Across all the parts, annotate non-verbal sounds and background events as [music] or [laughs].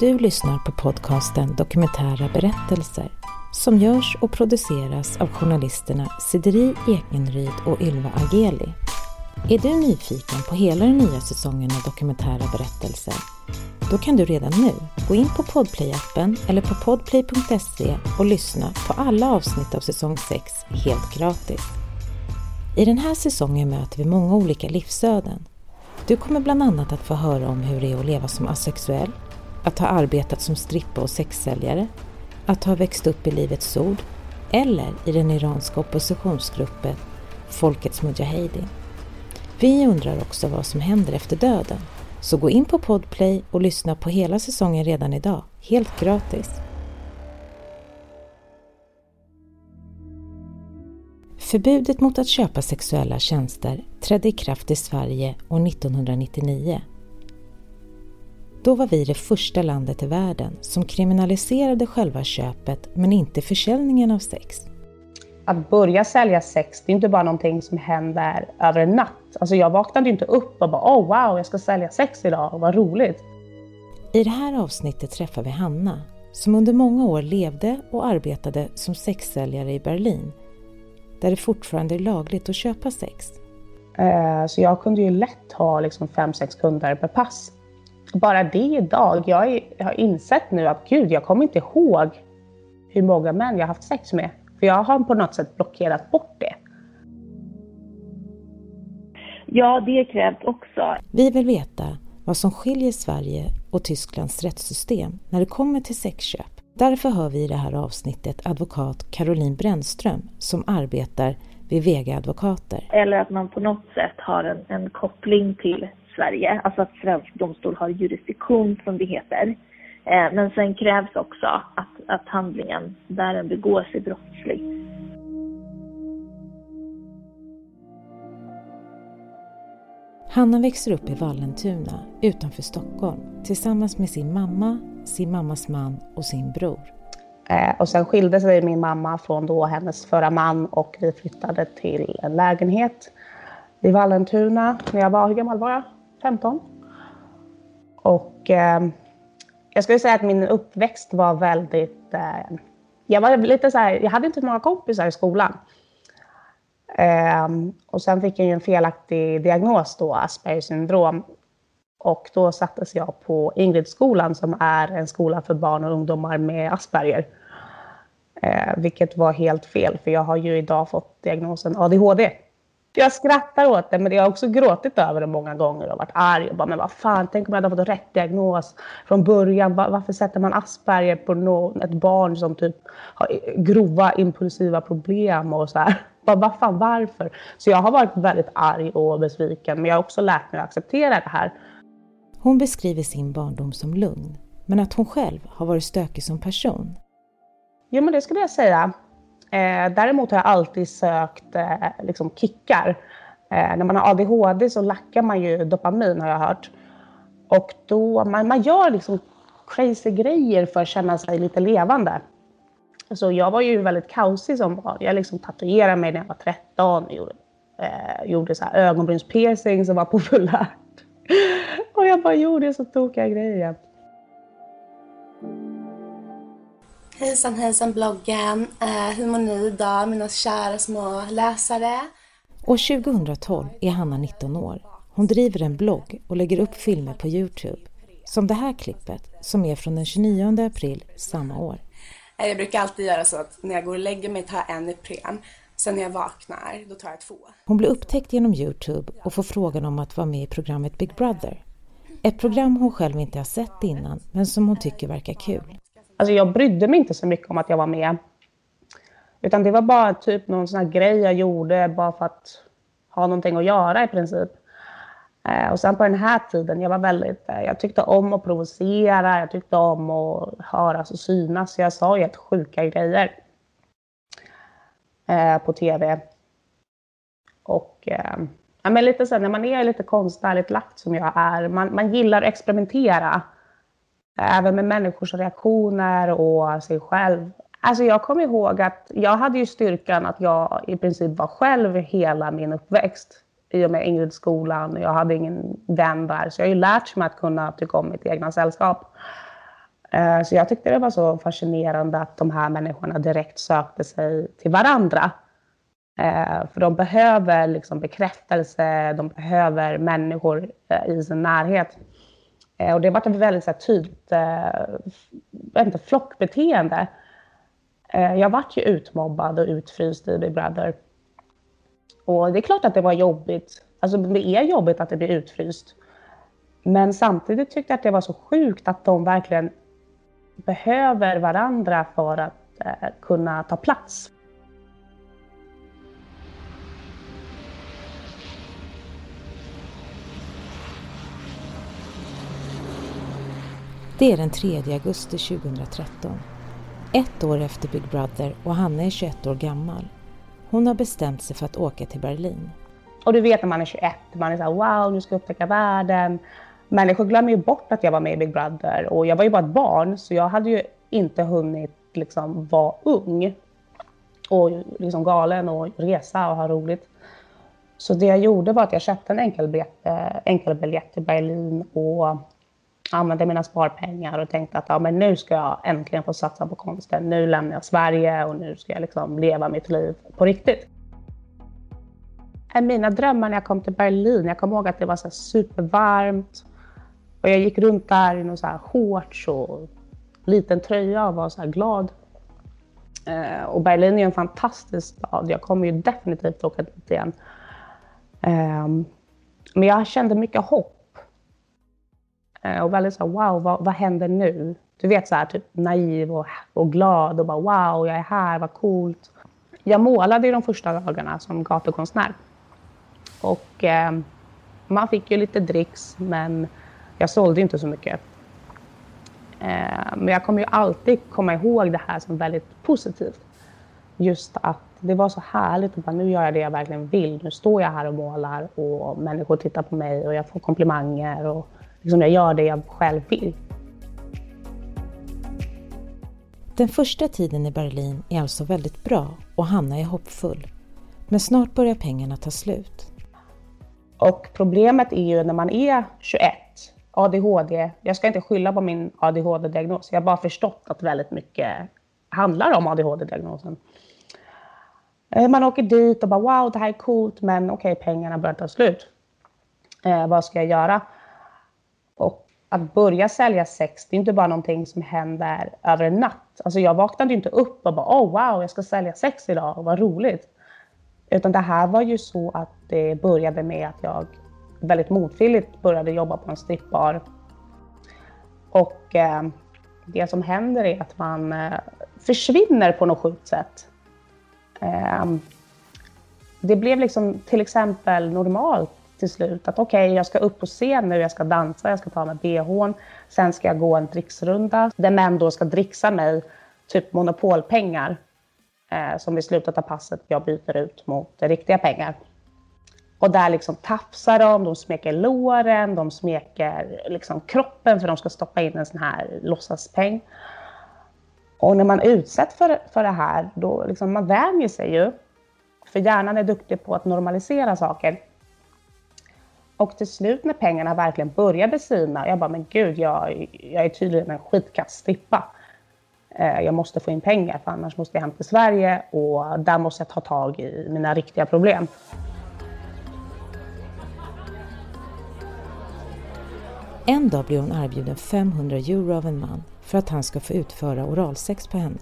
Du lyssnar på podcasten Dokumentära berättelser som görs och produceras av journalisterna Sideri Ekenryd och Ylva Ageli. Är du nyfiken på hela den nya säsongen av Dokumentära berättelser? Då kan du redan nu gå in på Podplay-appen eller på podplay.se och lyssna på alla avsnitt av säsong 6 helt gratis. I den här säsongen möter vi många olika livsöden. Du kommer bland annat att få höra om hur det är att leva som asexuell, att ha arbetat som strippa och sexsäljare, att ha växt upp i Livets Ord eller i den iranska oppositionsgruppen Folkets Mujahedin. Vi undrar också vad som händer efter döden. Så gå in på Podplay och lyssna på hela säsongen redan idag, helt gratis. Förbudet mot att köpa sexuella tjänster trädde i kraft i Sverige år 1999. Då var vi det första landet i världen som kriminaliserade själva köpet men inte försäljningen av sex. Att börja sälja sex, det är inte bara någonting som händer över en natt. Alltså jag vaknade inte upp och bara oh wow, jag ska sälja sex idag, vad roligt. I det här avsnittet träffar vi Hanna som under många år levde och arbetade som sexsäljare i Berlin där det fortfarande är lagligt att köpa sex. Eh, så jag kunde ju lätt ha liksom fem, sex kunder per pass. Bara det idag, jag har insett nu att gud, jag kommer inte ihåg hur många män jag har haft sex med. För jag har på något sätt blockerat bort det. Ja, det krävs också. Vi vill veta vad som skiljer Sverige och Tysklands rättssystem när det kommer till sexköp. Därför hör vi i det här avsnittet advokat Caroline Brännström som arbetar vid Vega Advokater. Eller att man på något sätt har en, en koppling till Sverige, alltså att svensk domstol har jurisdiktion som det heter. Eh, men sen krävs också att, att handlingen där den begås är brottslig. Hanna växer upp i Vallentuna utanför Stockholm tillsammans med sin mamma, sin mammas man och sin bror. Eh, och sen skilde sig min mamma från då hennes förra man och vi flyttade till en lägenhet i Vallentuna när jag var, hur gammal var jag? 15. Och eh, jag skulle säga att min uppväxt var väldigt... Eh, jag var lite så här, jag hade inte många kompisar i skolan. Eh, och sen fick jag ju en felaktig diagnos då, Aspergers syndrom. Och då sattes jag på Ingridskolan som är en skola för barn och ungdomar med Asperger. Eh, vilket var helt fel, för jag har ju idag fått diagnosen ADHD. Jag skrattar åt det, men jag har också gråtit över det många gånger och varit arg. Och bara, men vad fan, tänk om jag hade fått rätt diagnos från början. Varför sätter man Asperger på någon, ett barn som typ har grova impulsiva problem och så här. Bara, vad fan, varför? Så jag har varit väldigt arg och besviken, men jag har också lärt mig att acceptera det här. Hon beskriver sin barndom som lugn, men att hon själv har varit stökig som person. Jo, men det skulle jag säga. Eh, däremot har jag alltid sökt eh, liksom kickar. Eh, när man har ADHD så lackar man ju dopamin har jag hört. Och då, man, man gör liksom crazy grejer för att känna sig lite levande. Så jag var ju väldigt kaosig som barn. Jag liksom tatuerade mig när jag var 13. Gjorde, eh, gjorde så här ögonbrynspiercing som var populärt. [laughs] Och jag bara gjorde så tokiga grejer. Hejsan hejsan bloggen! Eh, hur mår ni idag mina kära små läsare? År 2012 är Hanna 19 år. Hon driver en blogg och lägger upp filmer på Youtube. Som det här klippet som är från den 29 april samma år. Eh, jag brukar alltid göra så att när jag går och lägger mig tar jag en Ipren. Sen när jag vaknar, då tar jag två. Hon blir upptäckt genom Youtube och får frågan om att vara med i programmet Big Brother. Ett program hon själv inte har sett innan, men som hon tycker verkar kul. Alltså jag brydde mig inte så mycket om att jag var med. Utan det var bara typ någon sån här grej jag gjorde bara för att ha någonting att göra i princip. Eh, och sen på den här tiden, jag var väldigt, eh, jag tyckte om att provocera, jag tyckte om att höras och synas. Så jag sa ju helt sjuka grejer eh, på tv. Och eh, ja, men lite så när man är lite konstnärligt lagt som jag är, man, man gillar att experimentera. Även med människors reaktioner och sig själv. Alltså jag kommer ihåg att jag hade ju styrkan att jag i princip var själv hela min uppväxt. I och med Ingridskolan. Jag hade ingen vän där. Så jag har ju lärt mig att kunna tycka om mitt egna sällskap. Eh, så jag tyckte det var så fascinerande att de här människorna direkt sökte sig till varandra. Eh, för de behöver liksom bekräftelse, de behöver människor eh, i sin närhet. Eh, och det varit ett väldigt så här, tydligt eh, inte, flockbeteende. Eh, jag vart ju utmobbad och utfryst i Big Brother. Och det är klart att det var jobbigt. Alltså det är jobbigt att det blir utfryst. Men samtidigt tyckte jag att det var så sjukt att de verkligen behöver varandra för att eh, kunna ta plats. Det är den 3 augusti 2013. Ett år efter Big Brother och Hanna är 21 år gammal. Hon har bestämt sig för att åka till Berlin. Och du vet när man är 21, man är så här, wow, nu ska jag upptäcka världen människor glömmer ju bort att jag var med i Big Brother och jag var ju bara ett barn så jag hade ju inte hunnit liksom vara ung och liksom galen och resa och ha roligt. Så det jag gjorde var att jag köpte en enkelbiljett, eh, enkelbiljett till Berlin och använde mina sparpengar och tänkte att ja, men nu ska jag äntligen få satsa på konsten. Nu lämnar jag Sverige och nu ska jag liksom leva mitt liv på riktigt. Mina drömmar när jag kom till Berlin, jag kommer ihåg att det var så supervarmt. Och jag gick runt där i någon så här shorts och liten tröja och var så här glad. Eh, och Berlin är en fantastisk stad. Jag kommer ju definitivt åka dit igen. Ehm, men jag kände mycket hopp. Eh, och väldigt så här, wow, vad, vad händer nu? Du vet så här, typ naiv och, och glad och bara wow, jag är här, vad coolt. Jag målade ju de första dagarna som gatukonstnär. Och eh, man fick ju lite dricks, men jag sålde inte så mycket. Eh, men jag kommer ju alltid komma ihåg det här som väldigt positivt. Just att det var så härligt att bara, nu gör jag det jag verkligen vill. Nu står jag här och målar och människor tittar på mig och jag får komplimanger och liksom jag gör det jag själv vill. Den första tiden i Berlin är alltså väldigt bra och Hanna är hoppfull. Men snart börjar pengarna ta slut. Och problemet är ju när man är 21 ADHD, jag ska inte skylla på min ADHD-diagnos. Jag har bara förstått att väldigt mycket handlar om ADHD-diagnosen. Eh, man åker dit och bara wow, det här är coolt, men okej, okay, pengarna börjar ta slut. Eh, vad ska jag göra? Att börja sälja sex, det är inte bara någonting som händer över en natt. Alltså jag vaknade inte upp och bara oh wow, jag ska sälja sex idag, vad roligt. Utan det här var ju så att det började med att jag väldigt motvilligt började jobba på en strippbar. Och eh, det som händer är att man eh, försvinner på något sjukt sätt. Eh, det blev liksom till exempel normalt till slut att okej, okay, jag ska upp på scen nu, jag ska dansa, jag ska ta med bhn, sen ska jag gå en dricksrunda där män då ska dricksa mig typ monopolpengar eh, som vid slutet av passet jag byter ut mot riktiga pengar. Och där liksom tafsar de, de smeker låren, de smeker liksom kroppen för de ska stoppa in en sån här låtsaspeng. Och när man utsätts för, för det här, då liksom man vänjer sig ju. För hjärnan är duktig på att normalisera saker. Och till slut när pengarna verkligen började sina, jag bara, men gud, jag, jag är tydligen en skitkass strippa. Eh, jag måste få in pengar, för annars måste jag hem till Sverige och där måste jag ta tag i mina riktiga problem. En dag blir hon erbjuden 500 euro av en man för att han ska få utföra oralsex på henne.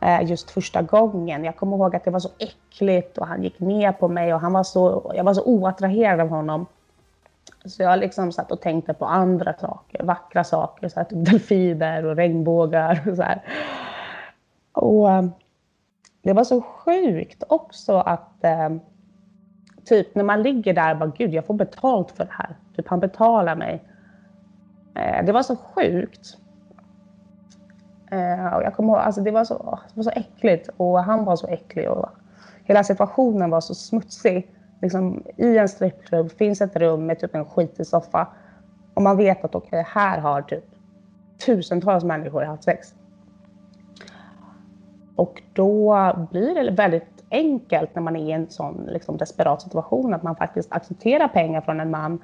Eh, just första gången. Jag kommer ihåg att det var så äckligt och han gick ner på mig och han var så, jag var så oattraherad av honom. Så jag liksom satt och tänkte på andra saker, vackra saker, så här, typ delfiner och regnbågar och så här. Och eh, det var så sjukt också att eh, typ när man ligger där och bara gud jag får betalt för det här. Typ han betalar mig. Eh, det var så sjukt. Eh, och jag kommer ihåg, alltså det var, så, det var så äckligt och han var så äcklig och hela situationen var så smutsig. Liksom, I en strippklubb finns ett rum med typ en skitig soffa och man vet att okej, okay, här har typ tusentals människor haft sex. Och då blir det väldigt enkelt när man är i en sån liksom, desperat situation att man faktiskt accepterar pengar från en man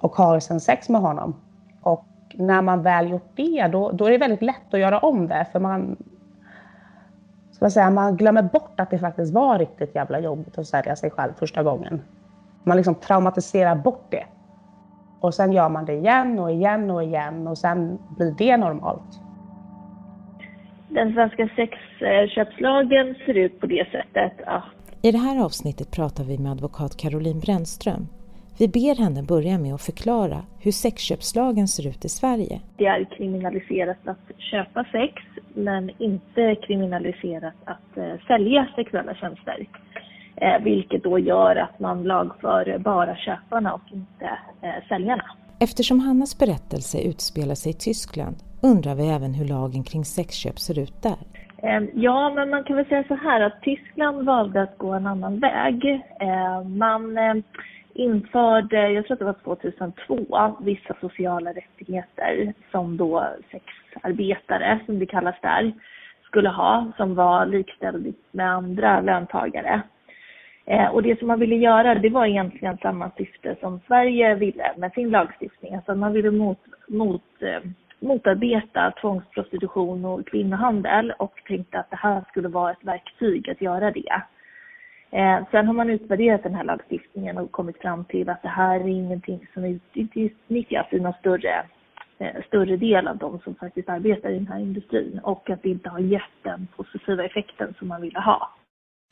och har sen sex med honom. Och när man väl gjort det, då, då är det väldigt lätt att göra om det. För man, ska säga, man glömmer bort att det faktiskt var riktigt jävla jobbigt att sälja sig själv första gången. Man liksom traumatiserar bort det. Och sen gör man det igen och igen och igen och sen blir det normalt. Den svenska sexköpslagen ser ut på det sättet att... I det här avsnittet pratar vi med advokat Caroline Brännström. Vi ber henne börja med att förklara hur sexköpslagen ser ut i Sverige. Det är kriminaliserat att köpa sex, men inte kriminaliserat att eh, sälja sexuella tjänster. Eh, vilket då gör att man lagför bara köparna och inte eh, säljarna. Eftersom Hannas berättelse utspelar sig i Tyskland undrar vi även hur lagen kring sexköp ser ut där. Ja, men man kan väl säga så här att Tyskland valde att gå en annan väg. Man införde, jag tror att det var 2002, vissa sociala rättigheter som då sexarbetare, som det kallas där, skulle ha, som var likställd med andra löntagare. Eh, och det som man ville göra, det var egentligen samma syfte som Sverige ville med sin lagstiftning. Alltså man ville mot, mot, eh, motarbeta tvångsprostitution och kvinnohandel och tänkte att det här skulle vara ett verktyg att göra det. Eh, sen har man utvärderat den här lagstiftningen och kommit fram till att det här är ingenting som utnyttjas i någon större, eh, större del av de som faktiskt arbetar i den här industrin och att det inte har gett den positiva effekten som man ville ha.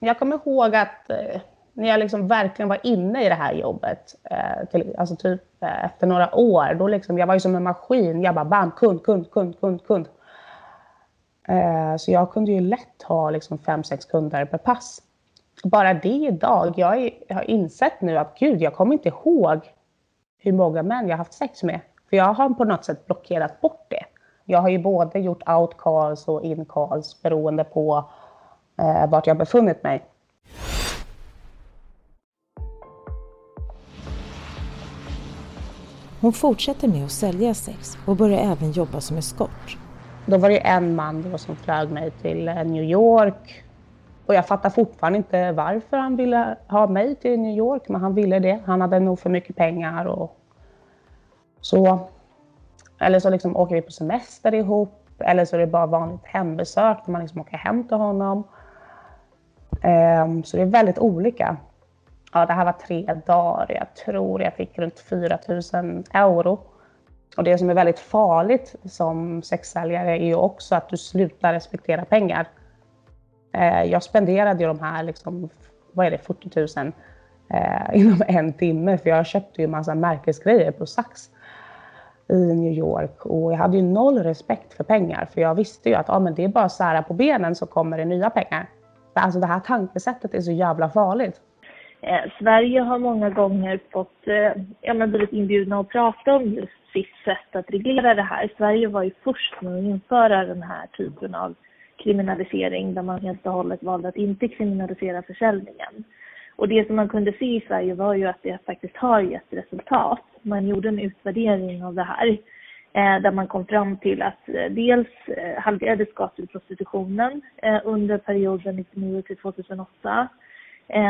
Jag kommer ihåg att eh, när jag liksom verkligen var inne i det här jobbet, eh, till, alltså typ eh, efter några år, då liksom, jag var ju som en maskin. Jag bara bam, kund, kund, kund, kund, kund. Eh, så jag kunde ju lätt ha liksom fem, sex kunder per pass. Bara det idag, jag, är, jag har insett nu att gud, jag kommer inte ihåg hur många män jag har haft sex med. För jag har på något sätt blockerat bort det. Jag har ju både gjort out calls och in calls beroende på eh, vart jag befunnit mig. Hon fortsätter med att sälja sex och börjar även jobba som eskort. Då var det en man som flög mig till eh, New York. Och jag fattar fortfarande inte varför han ville ha mig till New York, men han ville det. Han hade nog för mycket pengar och så. Eller så liksom åker vi på semester ihop, eller så är det bara vanligt hembesök när man liksom åker hem till honom. Um, så det är väldigt olika. Ja, det här var tre dagar. Jag tror jag fick runt 4 000 euro. Och det som är väldigt farligt som sexsäljare är ju också att du slutar respektera pengar. Eh, jag spenderade ju de här, liksom, vad är det, 40 000 eh, inom [laughs] en timme. För jag köpte ju massa märkesgrejer på Saks i New York och jag hade ju noll respekt för pengar för jag visste ju att ah, men det är bara att sära på benen så kommer det nya pengar. Alltså det här tankesättet är så jävla farligt. Eh, Sverige har många gånger fått, eh, ja men blivit inbjudna att prata om just sitt sätt att reglera det här. Sverige var ju först med att införa den här typen av kriminalisering där man helt och hållet valde att inte kriminalisera försäljningen. Och det som man kunde se i Sverige var ju att det faktiskt har gett resultat. Man gjorde en utvärdering av det här eh, där man kom fram till att eh, dels eh, halverades gatuprostitutionen under perioden 1999 till 2008.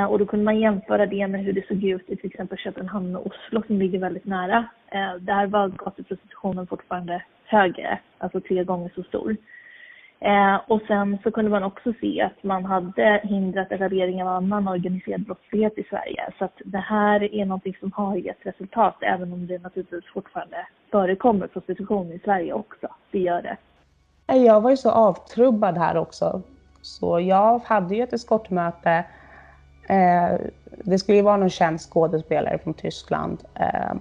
Och då kunde man jämföra det med hur det såg ut i till exempel Köpenhamn och Oslo som ligger väldigt nära. Där var gatuprostitutionen fortfarande högre, alltså tre gånger så stor. Eh, och sen så kunde man också se att man hade hindrat etablering av annan organiserad brottslighet i Sverige. Så att det här är någonting som har gett resultat, även om det naturligtvis fortfarande förekommer prostitution i Sverige också. Det gör det. Jag var ju så avtrubbad här också. Så jag hade ju ett eskortmöte. Eh, det skulle ju vara någon känd skådespelare från Tyskland. Eh,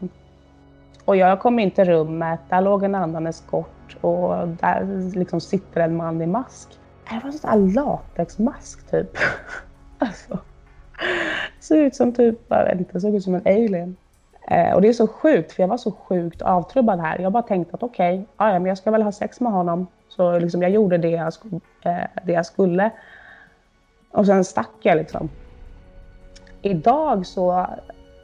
och jag kom in till rummet, där låg en annan eskort och där liksom sitter en man i mask. Det var en sån där latexmask typ. [laughs] alltså, såg ut som typ, jag vet inte, såg ut som en alien. Eh, och det är så sjukt, för jag var så sjukt avtrubbad här. Jag bara tänkte att okej, okay, ja, men jag ska väl ha sex med honom. Så liksom, jag gjorde det jag, eh, det jag skulle. Och sen stack jag liksom. Idag så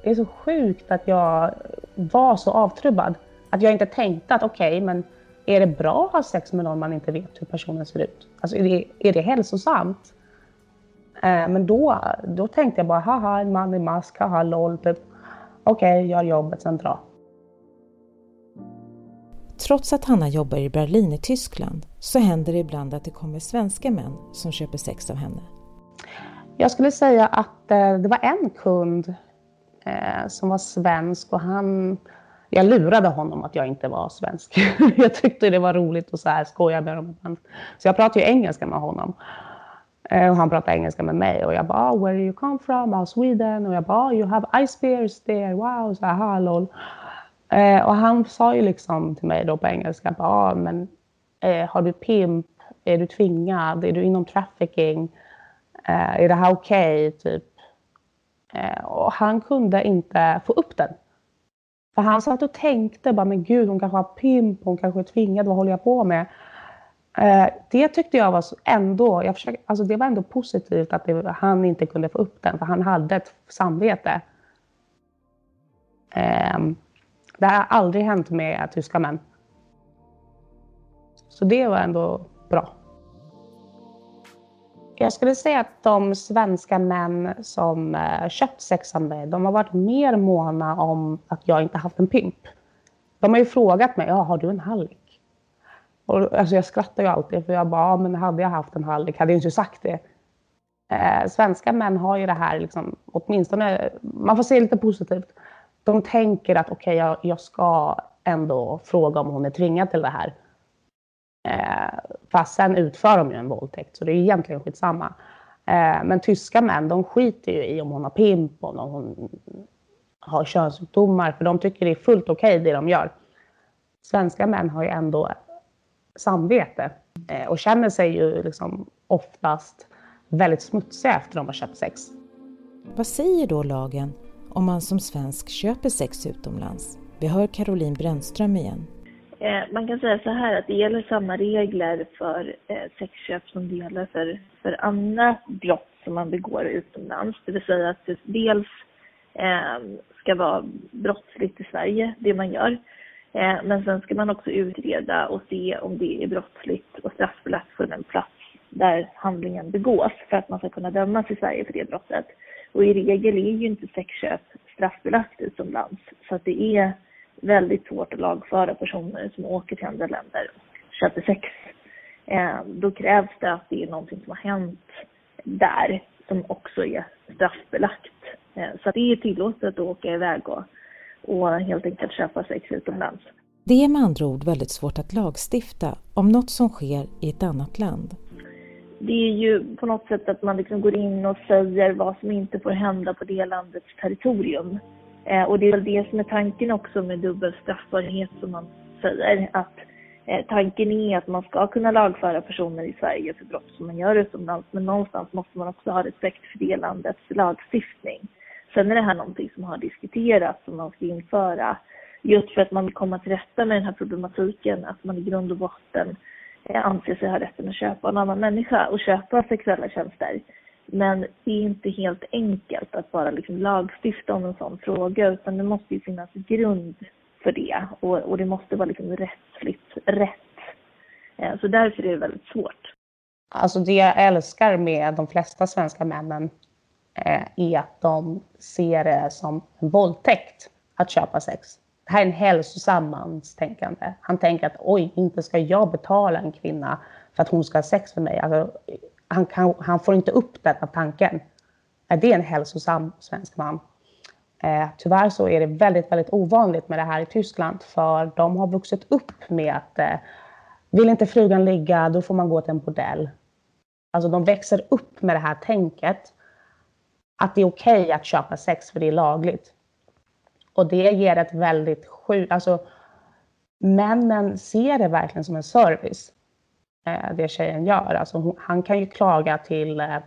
det är så sjukt att jag var så avtrubbad. Att jag inte tänkte att okej, okay, men är det bra att ha sex med någon man inte vet hur personen ser ut? Alltså är det, är det hälsosamt? Eh, men då, då tänkte jag bara, haha, en man i mask, haha, LOL, typ. Okej, okay, gör jobbet, sen dra. Trots att Hanna jobbar i Berlin i Tyskland så händer det ibland att det kommer svenska män som köper sex av henne. Jag skulle säga att eh, det var en kund eh, som var svensk och han... Jag lurade honom att jag inte var svensk. [laughs] jag tyckte det var roligt att så här skoja med honom. Så jag pratade ju engelska med honom. Eh, och han pratade engelska med mig och jag bara oh, “Where you come from?” oh, “Sweden” och jag bara oh, “You have ice bears there, wow” så här, lol. Eh, och han sa ju liksom till mig då på engelska bara, men eh, har du pimp? Är du tvingad? Är du inom trafficking? Eh, är det här okej? Okay? Typ. Eh, och han kunde inte få upp den. För han satt och tänkte bara, men gud, hon kanske har pimp, hon kanske är tvingad, vad håller jag på med? Eh, det tyckte jag var ändå, jag försöker, alltså det var ändå positivt att det, han inte kunde få upp den, för han hade ett samvete. Ehm, det har aldrig hänt med tyska män. Så det var ändå bra. Jag skulle säga att de svenska män som eh, köpt sex av mig, de har varit mer måna om att jag inte haft en pimp. De har ju frågat mig, ja, har du en hallick? Och, alltså jag skrattar ju alltid, för jag bara, ja, men hade jag haft en hallick hade jag inte sagt det. Eh, svenska män har ju det här, liksom, åtminstone, man får se lite positivt de tänker att okej, okay, jag, jag, ska ändå fråga om hon är tvingad till det här. Eh, fast sen utför de ju en våldtäkt, så det är egentligen skitsamma. Eh, men tyska män, de skiter ju i om hon har pimp, om hon har könssjukdomar, för de tycker det är fullt okej okay, det de gör. Svenska män har ju ändå samvete eh, och känner sig ju liksom oftast väldigt smutsiga efter de har köpt sex. Vad säger då lagen om man som svensk köper sex utomlands? Vi hör Caroline Brännström igen. Eh, man kan säga så här att det gäller samma regler för eh, sexköp som det gäller för, för andra brott som man begår utomlands. Det vill säga att det dels eh, ska vara brottsligt i Sverige, det man gör. Eh, men sen ska man också utreda och se om det är brottsligt och straffbelagt för den plats där handlingen begås för att man ska kunna dömas i Sverige för det brottet. Och i regel är ju inte sexköp straffbelagt utomlands. Så att det är väldigt svårt att lagföra personer som åker till andra länder och köper sex. Eh, då krävs det att det är någonting som har hänt där som också är straffbelagt. Eh, så att det är tillåtet att åka iväg och, och helt enkelt köpa sex utomlands. Det är med andra ord väldigt svårt att lagstifta om något som sker i ett annat land det är ju på något sätt att man liksom går in och säger vad som inte får hända på det landets territorium. Eh, och det är väl det som är tanken också med dubbel straffbarhet som man säger. Att eh, tanken är att man ska kunna lagföra personer i Sverige för brott som man gör utomlands. Men någonstans måste man också ha respekt för det landets lagstiftning. Sen är det här någonting som har diskuterats som man ska införa. Just för att man vill komma till rätta med den här problematiken. Att man i grund och botten eh, anser sig ha rätten att köpa en annan människa och köpa sexuella tjänster. Men det är inte helt enkelt att bara liksom lagstifta om en sån fråga utan det måste ju finnas grund för det och, och det måste vara liksom rättsligt rätt. Eh, så därför är det väldigt svårt. Alltså det jag älskar med de flesta svenska männen eh, är att de ser det som en våldtäkt att köpa sex det här är en hälsosam manstänkande. Han tänker att oj, inte ska jag betala en kvinna för att hon ska ha sex med mig. Alltså, han, kan, han får inte upp den tanken. Är det en hälsosam svensk man? Eh, tyvärr så är det väldigt, väldigt ovanligt med det här i Tyskland, för de har vuxit upp med att eh, vill inte frugan ligga, då får man gå till en bordell. Alltså de växer upp med det här tänket att det är okej okay att köpa sex för det är lagligt. Och det ger ett väldigt sjukt, alltså männen ser det verkligen som en service, Eh, det tjejen gör. Alltså hon, han kan ju klaga till eh,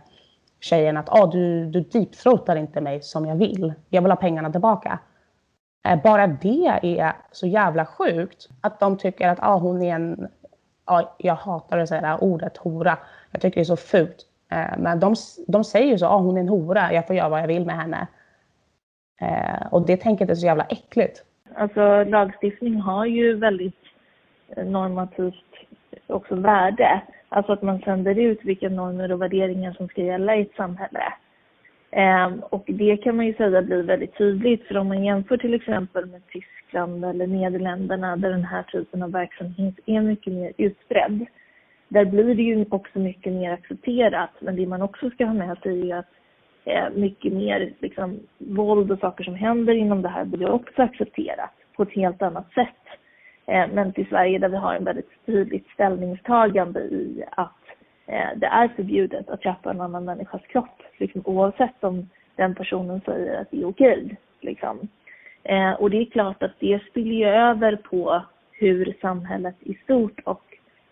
tjejen att ah, du, du deepthroatar inte mig som jag vill, jag vill ha pengarna tillbaka. Eh, bara det är så jävla sjukt att de tycker att ah, hon är en, ah, jag hatar att säga det här ordet hora, jag tycker det är så fult. Eh, men de, de säger ju så, ah, hon är en hora, jag får göra vad jag vill med henne. Eh, och det tänket är så jävla äckligt. Alltså lagstiftning har ju väldigt normativt också värde. Alltså att man sänder ut vilka normer och värderingar som ska gälla i ett samhälle. Ehm, och det kan man ju säga blir väldigt tydligt för om man jämför till exempel med Tyskland eller Nederländerna där den här typen av verksamhet är mycket mer utbredd. Där blir det ju också mycket mer accepterat men det man också ska ha med sig är att eh, mycket mer liksom, våld och saker som händer inom det här blir också accepterat på ett helt annat sätt. Eh, men till Sverige där vi har en väldigt tydligt ställningstagande i att eh, det är förbjudet att köpa en annan människas kropp, liksom, oavsett om den personen säger att det är okej. Liksom. Eh, och det är klart att det spiller ju över på hur samhället i stort och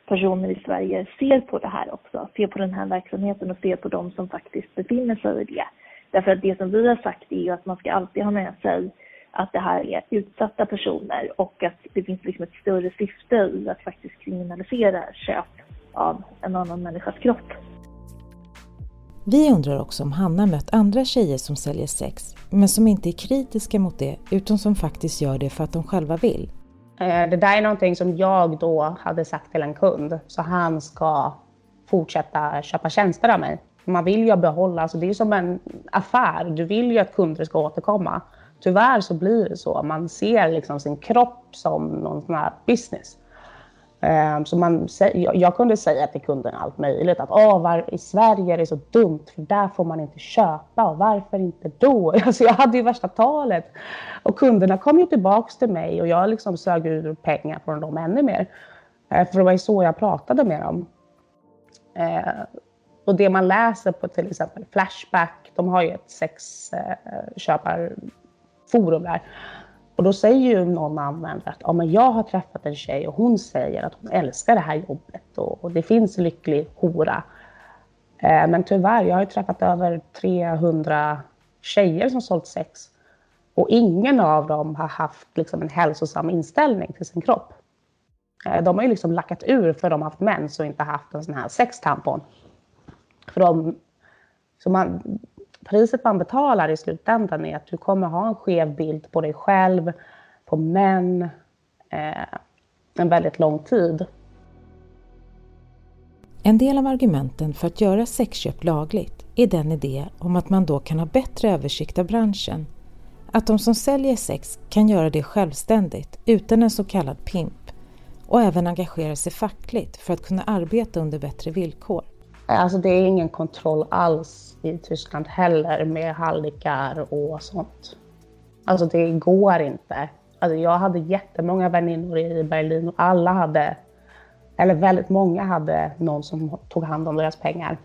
personer i Sverige ser på det här också, ser på den här verksamheten och ser på de som faktiskt befinner sig i det. Därför att det som vi har sagt är ju att man ska alltid ha med sig att det här är utsatta personer och att det finns liksom ett större syfte i att faktiskt kriminalisera köp av en annan människas kropp. Vi undrar också om Hanna mött andra tjejer som säljer sex, men som inte är kritiska mot det, utan som faktiskt gör det för att de själva vill. Eh, det där är någonting som jag då hade sagt till en kund, så han ska fortsätta köpa tjänster av mig. Man vill ju behålla, alltså det är som en affär, du vill ju att kunder ska återkomma. Tyvärr så blir det så, man ser liksom sin kropp som någon sån här business. Ehm, så man, jag kunde säga till kunden allt möjligt. Att oh, var, i Sverige är det så dumt för där får man inte köpa. Och varför inte då? [laughs] Alltså jag hade ju värsta talet. Och kunderna kom ju tillbaks till mig och jag liksom sög ur pengar från dem ännu mer. Ehm, för det var ju så jag pratade med dem. Ehm, och det man läser på till exempel Flashback, de har ju ett sexköpar... Eh, forum där. Och då säger ju någon användare att ja, men jag har träffat en tjej och hon säger att hon älskar det här jobbet och, och det finns lycklig hora. Eh, men tyvärr, jag har ju träffat över 300 tjejer som sålt sex och ingen av dem har haft liksom, en hälsosam inställning till sin kropp. Eh, de har ju liksom lackat ur för de har haft mens och inte haft en sån här sextampon. För de, så man, priset man betalar i slutändan är att du kommer ha en skev bild på dig själv, på män, eh, en väldigt lång tid. En del av argumenten för att göra sexköp lagligt är den idé om att man då kan ha bättre översikt av branschen. Att de som säljer sex kan göra det självständigt utan en så kallad pimp och även engagera sig fackligt för att kunna arbeta under bättre villkor. Alltså det är ingen kontroll alls i Tyskland heller med hallickar och sånt. Alltså det går inte. Alltså jag hade jättemånga väninnor i Berlin och alla hade, eller väldigt många hade någon som tog hand om deras pengar.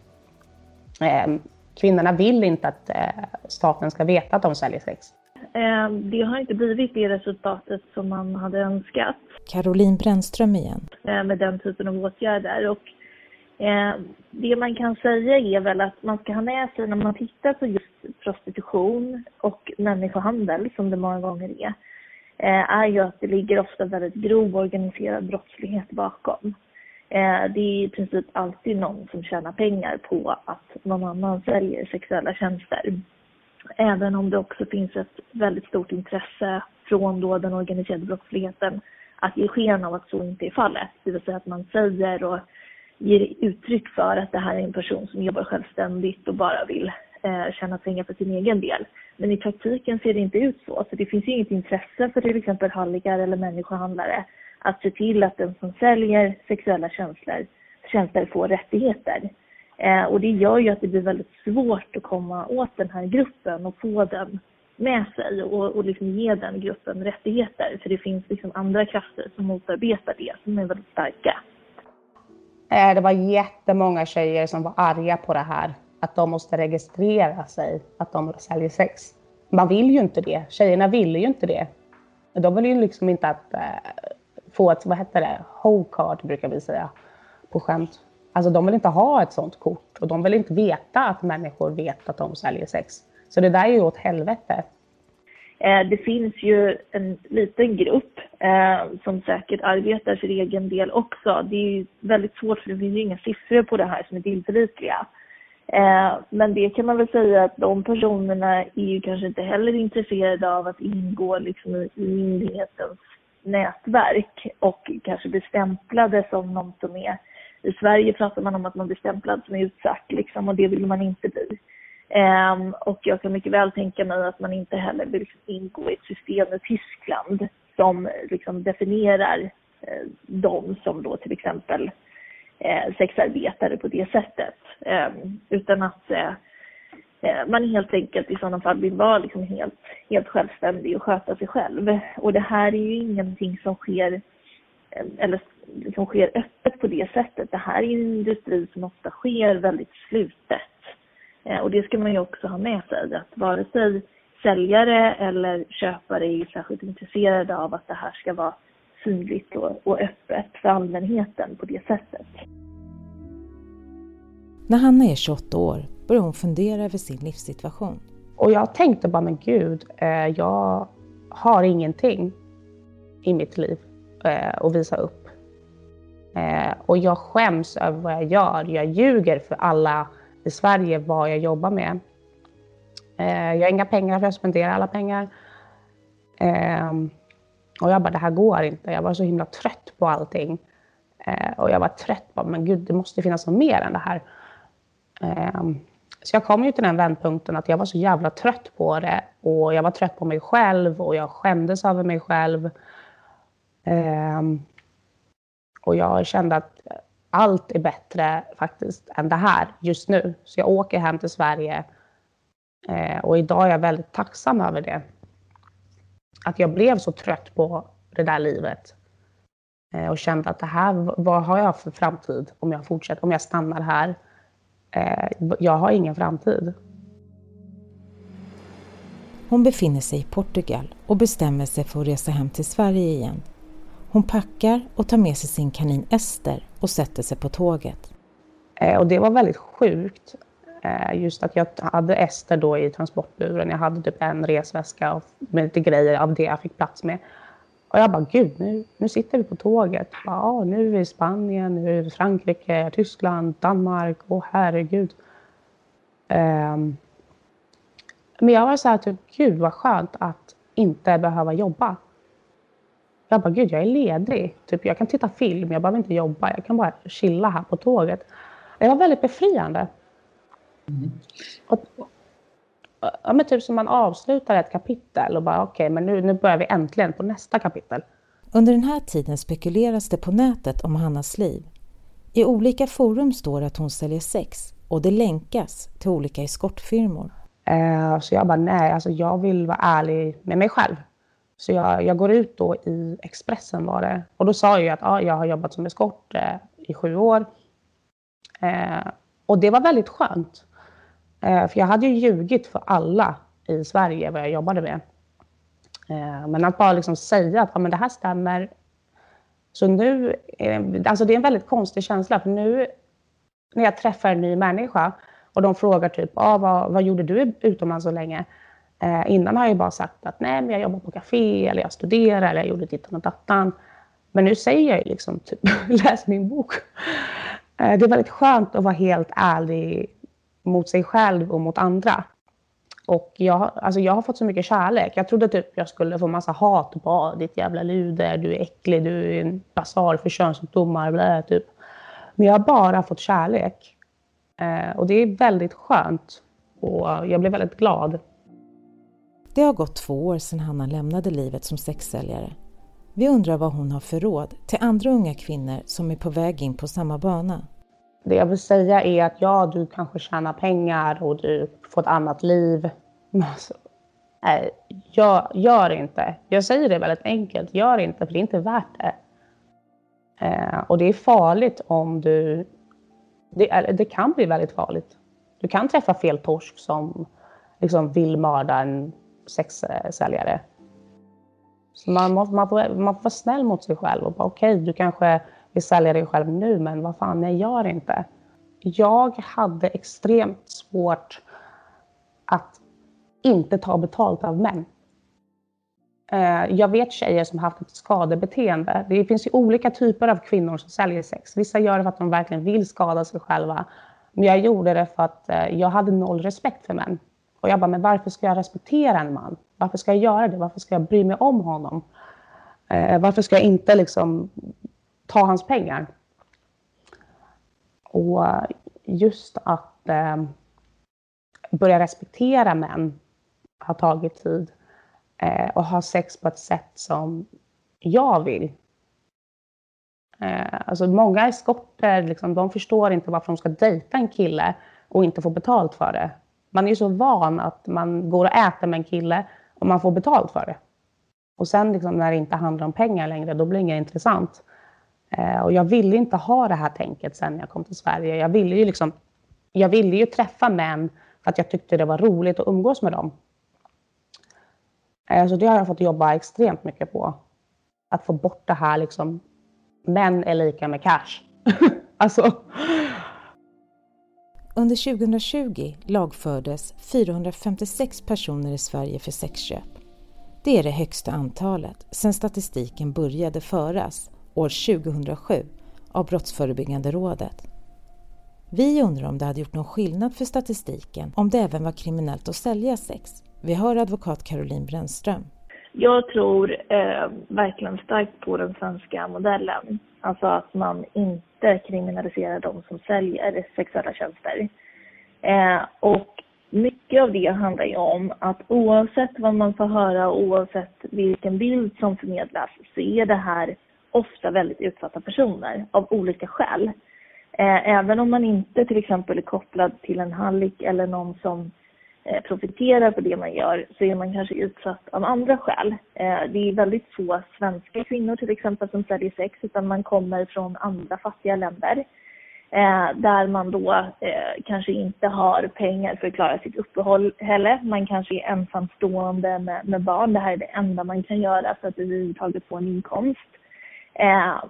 Eh, kvinnorna vill inte att eh, staten ska veta att de säljer sex. Eh, det har inte blivit det resultatet som man hade önskat. Caroline Brännström igen. Eh, med den typen av åtgärder. Och Eh, det man kan säga är väl att man ska ha med sig när man tittar på just prostitution och människohandel, som det många gånger är, eh, är ju att det ligger ofta väldigt grov organiserad brottslighet bakom. Eh, det är i princip alltid någon som tjänar pengar på att någon annan säljer sexuella tjänster. Även om det också finns ett väldigt stort intresse från då den organiserade brottsligheten att ge sken av att så inte är fallet. Det vill säga att man säger och ger uttryck för att det här är en person som jobbar självständigt och bara vill eh, tjäna pengar för sin egen del. Men i praktiken ser det inte ut så. Så det finns ju inget intresse för till exempel halligar eller människohandlare att se till att den som säljer sexuella tjänster, tjänster får rättigheter. Eh, och det gör ju att det blir väldigt svårt att komma åt den här gruppen och få den med sig och, och liksom ge den gruppen rättigheter. För det finns liksom andra krafter som motarbetar det, som är väldigt starka. Eh, det var jättemånga tjejer som var arga på det här. Att de måste registrera sig, att de säljer sex. Man vill ju inte det. Tjejerna ville ju inte det. De vill ju liksom inte att, eh, få ett, vad heter det, ho-card brukar vi säga på skämt. Alltså de vill inte ha ett sånt kort och de vill inte veta att människor vet att de säljer sex. Så det där är ju åt helvete. Eh, det finns ju en liten grupp eh, som säkert arbetar för egen del också. Det är ju väldigt svårt för det finns ju inga siffror på det här som är tillförlitliga. Eh, men det kan man väl säga att de personerna är ju kanske inte heller intresserade av att ingå liksom i myndighetens nätverk och kanske bli stämplade som någon som är... I Sverige pratar man om att man blir stämplad som är utsatt liksom och det vill man inte bli. Um, och jag kan mycket väl tänka mig att man inte heller vill ingå i ett system i Tyskland som liksom definierar uh, dem som då till exempel uh, sexarbetare på det sättet. Um, utan att uh, man helt enkelt i sådana fall vill vara liksom helt, helt självständig och sköta sig själv. Och det här är ju ingenting som sker eller som sker öppet på det sättet. Det här är en industri som ofta sker väldigt slutet. Eh, och det ska man ju också ha med sig, att vare sig säljare eller köpare är särskilt intresserade av att det här ska vara synligt och, öppet för allmänheten på det sättet. När Hanna är 28 år börjar hon fundera över sin livssituation. Och jag tänkte bara, men gud, eh, jag har ingenting i mitt liv eh, att visa upp. Och jag skäms över vad jag gör. Jag ljuger för alla i Sverige vad jag jobbar med. Eh, jag har inga pengar för jag spenderar alla pengar. Eh, och jag bara, det här går inte. Jag var så himla trött på allting. Eh, och jag var trött på, men gud, det måste finnas något mer än det här. Ehm, så jag kom ju till den vändpunkten att jag var så jävla trött på det. Och jag var trött på mig själv och jag skämdes över mig själv. Ehm, och jag kände att allt är bättre faktiskt än det här just nu. Så jag åker hem till Sverige eh, och idag är jag väldigt tacksam över det. Att jag blev så trött på det där livet eh, och kände att det här, vad har jag för framtid om jag fortsätter, om jag stannar här? Eh, jag har ingen framtid. Hon befinner sig i Portugal och bestämmer sig för att resa hem till Sverige igen hon packar och tar med sig sin kanin Ester och sätter sig på tåget. Eh, och det var väldigt sjukt. Eh, just att jag hade Ester då i transportburen. Jag hade typ en resväska med lite grejer av det jag fick plats med. Och jag bara, gud, nu, nu sitter vi på tåget. Bara, ah, nu är vi i Spanien, nu är vi i Frankrike, Tyskland, Danmark. Åh oh, herregud. Um, men jag var så här, typ, gud vad skönt att inte behöva jobba. Jag bara, gud jag är ledig. Typ, jag kan titta film, jag behöver inte jobba. Jag kan bara chilla här på tåget. Det var väldigt befriande. Mm. Och, ja, men typ som man avslutar ett kapitel och bara okej, okay, men nu, nu börjar vi äntligen på nästa kapitel. Under den här tiden spekuleras det på nätet om Hannas liv. I olika forum står det att hon säljer sex och det länkas till olika eskortfirmor. Eh, så jag bara, nej, alltså jag vill vara ärlig med mig själv. Så jag, jag, går ut då i Expressen var det. Och då sa jag att ah, jag har jobbat som eskort eh, i sju år. Eh, och det var väldigt skönt. Eh, för jag hade ju ljugit för alla i Sverige vad jag jobbade med. Eh, men att bara liksom säga att ah, men det här stämmer. Så nu, eh, alltså det är en väldigt konstig känsla. För nu när jag träffar en ny människa och de frågar typ, ah, vad, vad gjorde du utomlands så länge? Eh, innan har jag bara sagt att nej, men jag jobbar på café eller jag studerar eller jag gjorde dittan och dattan. Men nu säger jag ju liksom typ, [laughs] läs min bok. Eh, det är väldigt skönt att vara helt ärlig mot sig själv och mot andra. Och jag, alltså jag har fått så mycket kärlek. Jag trodde typ jag skulle få massa hat. Bara, ditt jävla luder, du är äcklig, du är en basar för könssjukdomar. Blä, typ. Men jag har bara fått kärlek. Eh, och det är väldigt skönt. Och jag blev väldigt glad det har gått två år sedan Hanna lämnade livet som sexsäljare. Vi undrar vad hon har för råd till andra unga kvinnor som är på väg in på samma bana. Det jag vill säga är att ja, du kanske tjänar pengar och du får ett annat liv. Men alltså, nej, gör, gör inte. Jag säger det väldigt enkelt. Gör inte, för det är inte värt det. Eh, och det är farligt om du... Det, det kan bli väldigt farligt. Du kan träffa fel torsk som liksom vill mörda en sexsäljare. Så man, måste, man, får, man får vara snäll mot sig själv och bara okej, okay, du kanske vill sälja dig själv nu, men vad fan, jag gör inte. Jag hade extremt svårt att inte ta betalt av män. Eh, jag vet tjejer som haft ett skadebeteende. Det finns ju olika typer av kvinnor som säljer sex. Vissa gör det för att de verkligen vill skada sig själva. Men jag gjorde det för att eh, jag hade noll respekt för män. Och jag bara, men varför ska jag respektera en man? Varför ska jag göra det? Varför ska jag bry mig om honom? Eh, varför ska jag inte liksom ta hans pengar? Och just att eh, börja respektera män har tagit tid. Eh, och ha sex på ett sätt som jag vill. Eh, alltså många eskorter, liksom, de förstår inte varför de ska dejta en kille och inte få betalt för det. Man är ju så van att man går och äter med en kille och man får betalt för det. Och sen liksom, när det inte handlar om pengar längre, då blir det inget intressant. Eh, och jag ville inte ha det här tänket sen jag kom till Sverige. Jag ville ju, liksom, jag ville ju träffa män för att jag tyckte det var roligt att umgås med dem. Eh, så det har jag fått jobba extremt mycket på. Att få bort det här liksom, män är lika med cash. [laughs] alltså. Under 2020 lagfördes 456 personer i Sverige för sexköp. Det är det högsta antalet sedan statistiken började föras år 2007 av Brottsförebyggande rådet. Vi undrar om det hade gjort någon skillnad för statistiken om det även var kriminellt att sälja sex. Vi hör advokat Caroline Brännström. Jag tror eh, verkligen starkt på den svenska modellen. Alltså att man inte kriminalisera de som säljer sexuella tjänster. Eh, och mycket av det handlar ju om att oavsett vad man får höra, oavsett vilken bild som förmedlas, så är det här ofta väldigt utsatta personer av olika skäl. Eh, även om man inte till exempel är kopplad till en hallick eller någon som Eh, profiterar på det man gör så är man kanske utsatt av andra skäl. Eh, det är väldigt få svenska kvinnor till exempel som säljer sex utan man kommer från andra fattiga länder eh, där man då kanske inte har pengar för att klara sitt uppehälle. Man kanske är ensamstående med, barn. Det här är det enda man kan göra för att överhuvudtaget få en inkomst.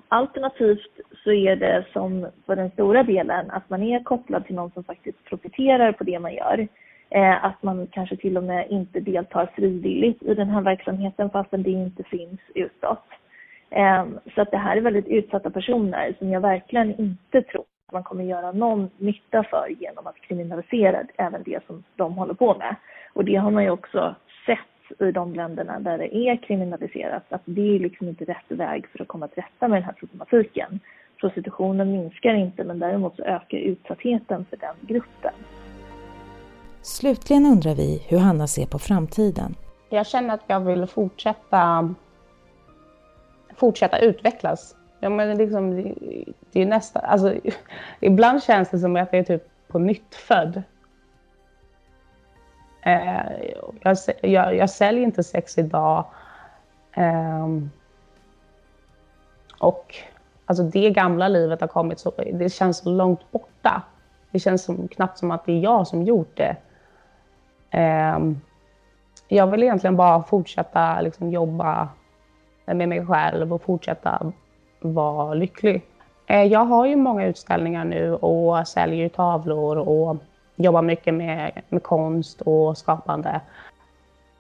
Alternativt så är det som för den stora delen att man är kopplad till någon som faktiskt profiterar på det man gör. Eh, att man kanske till och med inte deltar frivilligt i den här verksamheten fastän det inte finns utåt. Eh, så att det här är väldigt utsatta personer som jag verkligen inte tror att man kommer göra någon nytta för genom att kriminalisera även det som de håller på med. Och det har man ju också sett i de länderna där det är kriminaliserat, att det är liksom inte rätt väg för att komma till rätta med den här problematiken. Prostitutionen minskar inte, men däremot så ökar utsattheten för den gruppen. Slutligen undrar vi hur Hanna ser på framtiden. Jag känner att jag vill fortsätta, fortsätta utvecklas. Ja, men liksom, det är nästa, alltså, ibland känns det som att jag är typ på nytt född. Eh, jag, jag, jag säljer inte sex idag. Ehm, och alltså det gamla livet har kommit så, det känns så långt borta. Det känns som, knappt som att det är jag som gjort det. Eh, jag vill egentligen bara fortsätta liksom, jobba med mig själv och fortsätta vara lycklig. Eh, jag har ju många utställningar nu och säljer tavlor och jobbar mycket med, med konst och skapande.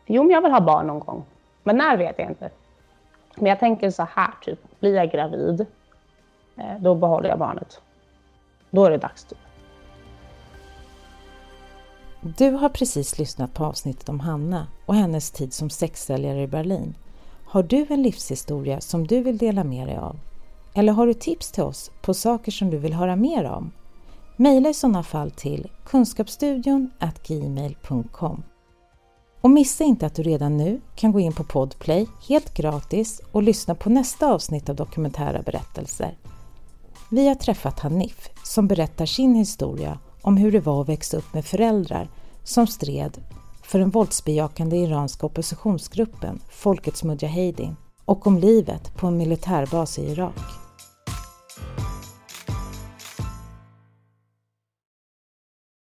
Jo, men jag vill ha barn någon gång. Men när vet jag inte. Men jag tänker så här, typ, blir jag gravid, eh, då behåller jag barnet. Då är det dags. Typ. Du har precis lyssnat på avsnittet om Hanna och hennes tid som sexsäljare i Berlin. Har du en livshistoria som du vill dela med dig av? Eller har du tips till oss på saker som du vill höra mer om? Maila i sådana fall till kunskapsstudion gmail.com. Och missa inte att du redan nu kan gå in på Podplay helt gratis och lyssna på nästa avsnitt av Dokumentära berättelser. Vi har träffat Hanif som berättar sin historia om hur det var att växa upp med föräldrar som stred för den våldsbejakande iranska oppositionsgruppen Folkets Mujahedin och om livet på en militärbas i Irak.